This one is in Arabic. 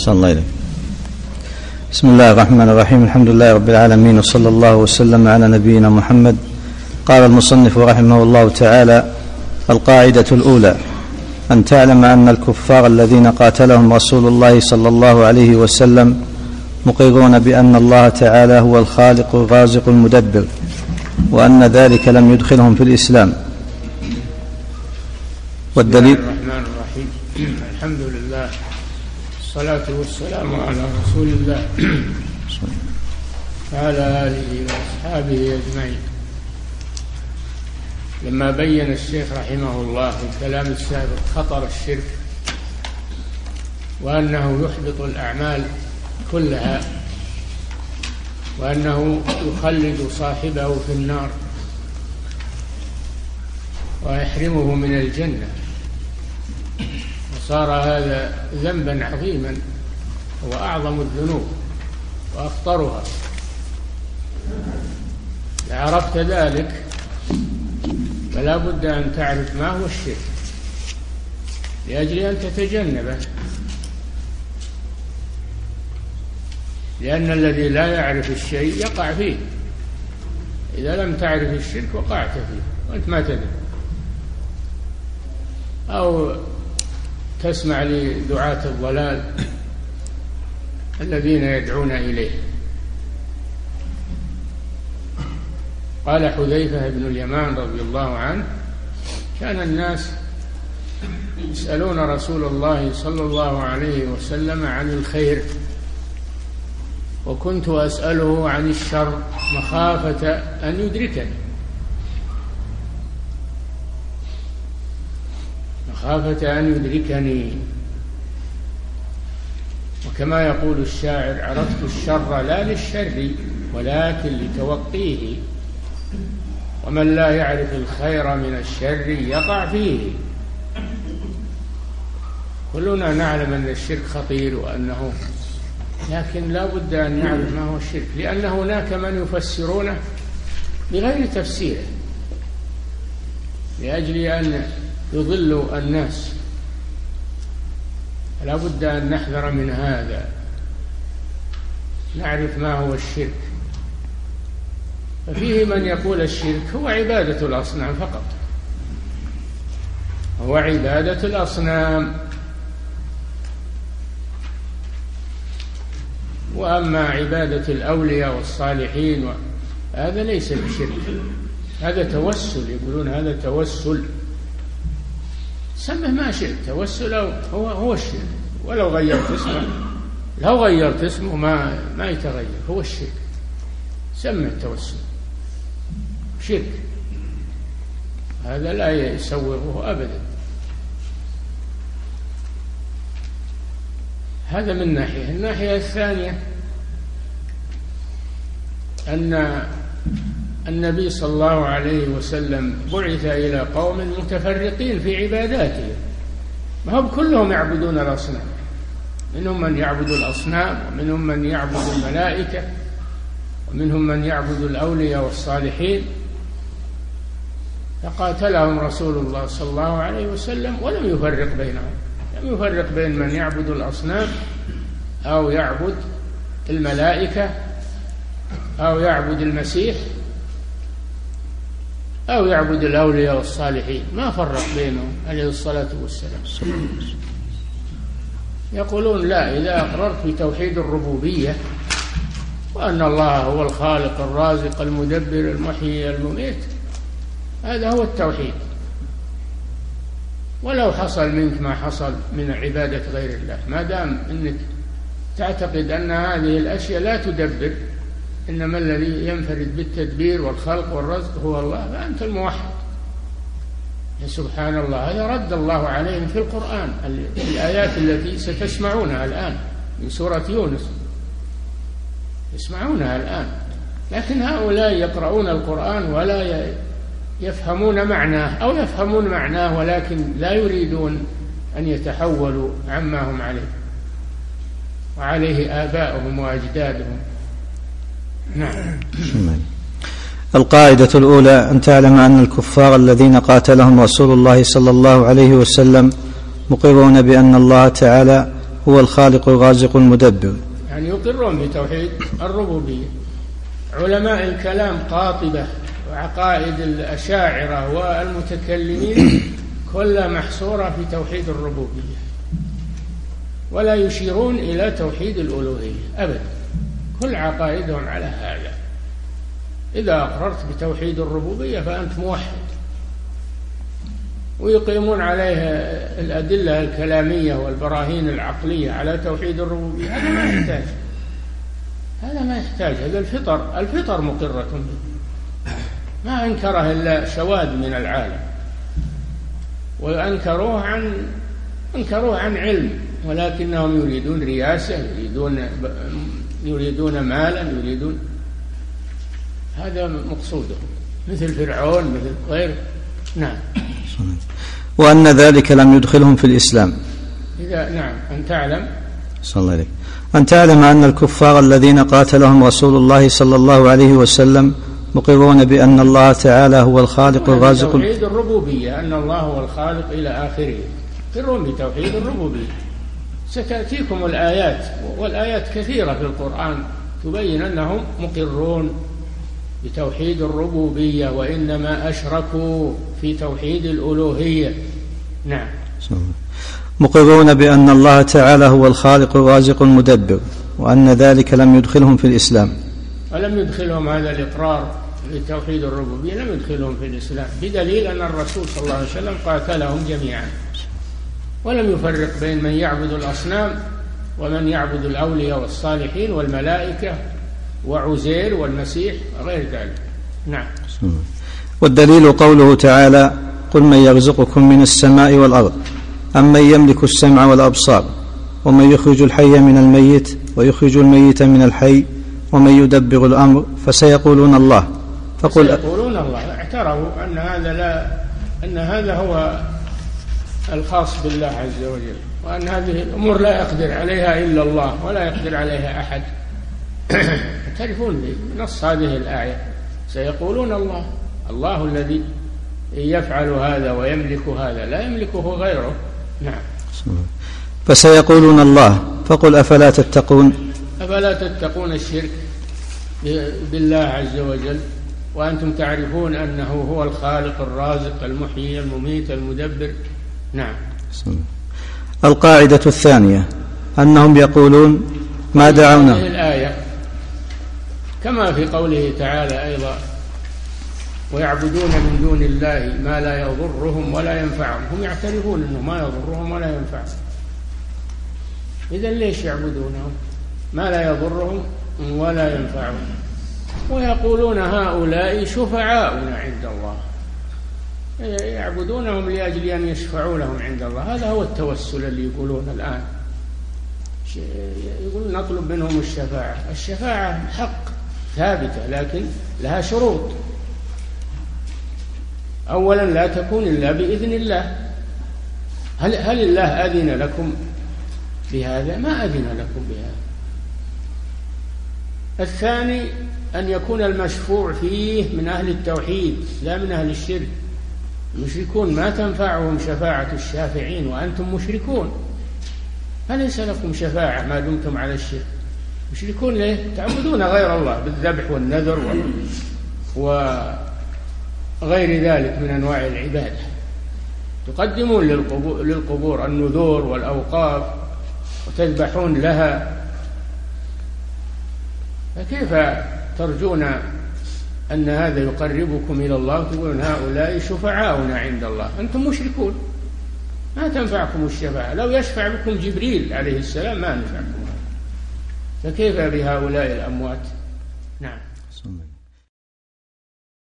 صلى الله عليه بسم الله الرحمن الرحيم. الحمد لله رب العالمين وصلى الله وسلم على نبينا محمد. قال المصنف رحمه الله تعالى القاعدة الأولى أن تعلم أن الكفار الذين قاتلهم رسول الله صلى الله عليه وسلم مقرون بأن الله تعالى هو الخالق الرازق المدبر وأن ذلك لم يدخلهم في الإسلام. والدليل الرحمن الرحيم. الحمد لله. الصلاة والسلام على رسول الله. وعلى آله وأصحابه أجمعين. لما بين الشيخ رحمه الله في الكلام السابق خطر الشرك وأنه يحبط الأعمال كلها وأنه يخلد صاحبه في النار ويحرمه من الجنة. وصار هذا ذنبا عظيما هو أعظم الذنوب وأخطرها. عرفت ذلك فلا بد أن تعرف ما هو الشرك لأجل أن تتجنبه. لأن الذي لا يعرف الشيء يقع فيه. إذا لم تعرف الشرك وقعت فيه وأنت ما تدري. أو تسمع لدعاة الضلال الذين يدعون إليه. قال حذيفة بن اليمان رضي الله عنه كان الناس يسألون رسول الله صلى الله عليه وسلم عن الخير وكنت أسأله عن الشر مخافة أن يدركني. مخافة أن يدركني. وكما يقول الشاعر عرفت الشر لا للشر ولكن لتوقيه. ومن لا يعرف الخير من الشر يقع فيه. كلنا نعلم أن الشرك خطير وأنه لكن لا بد أن نعرف ما هو الشرك لأن هناك من يفسرونه بغير تفسيره. لأجل أن يضلوا الناس. لا بد أن نحذر من هذا. نعرف ما هو الشرك. ففيه من يقول الشرك هو عبادة الأصنام فقط. هو عبادة الأصنام. وأما عبادة الأولياء والصالحين هذا ليس بشرك. هذا توسل يقولون هذا توسل. سمه ما شئت توسل هو هو الشرك. ولو غيرت اسمه لو غيرت اسمه ما ما يتغير هو الشرك. سمه التوسل. شرك. هذا لا يسوغه أبدا. هذا من ناحية. الناحية الثانية أن النبي صلى الله عليه وسلم بعث إلى قوم متفرقين في عباداتهم ما هم كلهم يعبدون الأصنام. منهم من يعبد الأصنام ومنهم من يعبد الملائكة ومنهم من يعبد الأولياء والصالحين. فقاتلهم رسول الله صلى الله عليه وسلم ولم يفرق بينهم. لم يفرق بين من يعبد الأصنام أو يعبد الملائكة أو يعبد المسيح. أو يعبد الأولياء والصالحين ما فرق بينهم عليه الصلاة والسلام. يقولون لا إذا أقررت بتوحيد الربوبية وأن الله هو الخالق الرازق المدبر المحيي المميت هذا هو التوحيد. ولو حصل منك ما حصل من عبادة غير الله ما دام أنك تعتقد أن هذه الأشياء لا تدبر إنما الذي ينفرد بالتدبير والخلق والرزق هو الله فأنت الموحد. سبحان الله هذا رد الله عليهم في القرآن الآيات التي ستسمعونها الآن من سورة يونس. يسمعونها الآن. لكن هؤلاء يقرؤون القرآن ولا يفهمون معناه أو يفهمون معناه ولكن لا يريدون أن يتحولوا عما هم عليه. وعليه آباؤهم وأجدادهم. نعم. القاعدة الأولى أن تعلم أن الكفار الذين قاتلهم رسول الله صلى الله عليه وسلم مقرون بأن الله تعالى هو الخالق الرازق المدبر. يعني يقرون بتوحيد الربوبية. علماء الكلام قاطبة وعقائد الأشاعرة والمتكلمين كلها محصورة في توحيد الربوبية. ولا يشيرون إلى توحيد الألوهية أبدا. كل عقائدهم على هذا. إذا أقررت بتوحيد الربوبية فأنت موحد. ويقيمون عليها الأدلة الكلامية والبراهين العقلية على توحيد الربوبية. هذا ما يحتاج. هذا ما يحتاج. هذا الفطر. الفطر مقرة به. ما أنكره إلا شواذ من العالم. وأنكروه عن أنكروه عن علم. ولكنهم يريدون رياسة يريدون يريدون مالا يريدون هذا مقصودهم مثل فرعون مثل غيره. نعم. وأن ذلك لم يدخلهم في الإسلام. إذا نعم. أن تعلم. صلى الله عليه. أن تعلم أن الكفار الذين قاتلهم رسول الله صلى الله عليه وسلم مقرون بأن الله تعالى هو الخالق الرازق توحيد الربوبية أن الله هو الخالق إلى آخره. يقرون بتوحيد الربوبية. ستأتيكم الآيات والآيات كثيرة في القرآن تبين أنهم مقرون بتوحيد الربوبية وإنما أشركوا في توحيد الألوهية. نعم. مقرون بأن الله تعالى هو الخالق الرازق المدبر وأن ذلك لم يدخلهم في الإسلام. ولم يدخلهم هذا الإقرار بتوحيد الربوبية؟ لم يدخلهم في الإسلام بدليل أن الرسول صلى الله عليه وسلم قاتلهم جميعا. ولم يفرق بين من يعبد الأصنام ومن يعبد الأولياء والصالحين والملائكة وعزير والمسيح وغير ذلك. نعم. والدليل قوله تعالى قل من يرزقكم من السماء والأرض أمن يملك السمع والأبصار ومن يخرج الحي من الميت ويخرج الميت من الحي ومن يدبر الأمر فسيقولون الله. فقل سيقولون الله. اعترفوا أن هذا لا أن هذا هو الخاص بالله عز وجل وأن هذه الأمور لا يقدر عليها إلا الله ولا يقدر عليها أحد. يعترفون بنص هذه الآية؟ سيقولون الله الله الذي يفعل هذا ويملك هذا لا يملكه غيره. نعم. فسيقولون الله فقل أفلا تتقون؟ أفلا تتقون الشرك بالله عز وجل؟ وأنتم تعرفون أنه هو الخالق الرازق المحيي المميت المدبر؟ نعم. القاعدة الثانية أنهم يقولون ما دعونا. هذه الآية كما في قوله تعالى أيضا ويعبدون من دون الله ما لا يضرهم ولا ينفعهم. هم يعترفون أنه ما يضرهم ولا ينفعهم. إذا ليش يعبدونهم؟ ما لا يضرهم ولا ينفعهم. ويقولون هؤلاء شفعاؤنا عند الله. يعبدونهم لأجل أن يشفعوا لهم عند الله هذا هو التوسل اللي يقولون الآن يقول نطلب منهم الشفاعة الشفاعة حق ثابتة لكن لها شروط أولا لا تكون إلا بإذن الله هل هل الله أذن لكم بهذا؟ ما أذن لكم بهذا. الثاني أن يكون المشفوع فيه من أهل التوحيد لا من أهل الشرك. المشركون ما تنفعهم شفاعة الشافعين وأنتم مشركون. فليس لكم شفاعة ما دمتم على الشرك. مشركون ليه؟ تعبدون غير الله بالذبح والنذر. وغير ذلك من أنواع العبادة تقدمون للقبور, للقبور النذور والأوقاف وتذبحون لها فكيف ترجون أن هذا يقربكم إلى الله تقولون هؤلاء شفعاؤنا عند الله. أنتم مشركون. ما تنفعكم الشفاعة. لو يشفع بكم جبريل عليه السلام ما نفعكم. فكيف بهؤلاء الأموات؟ نعم.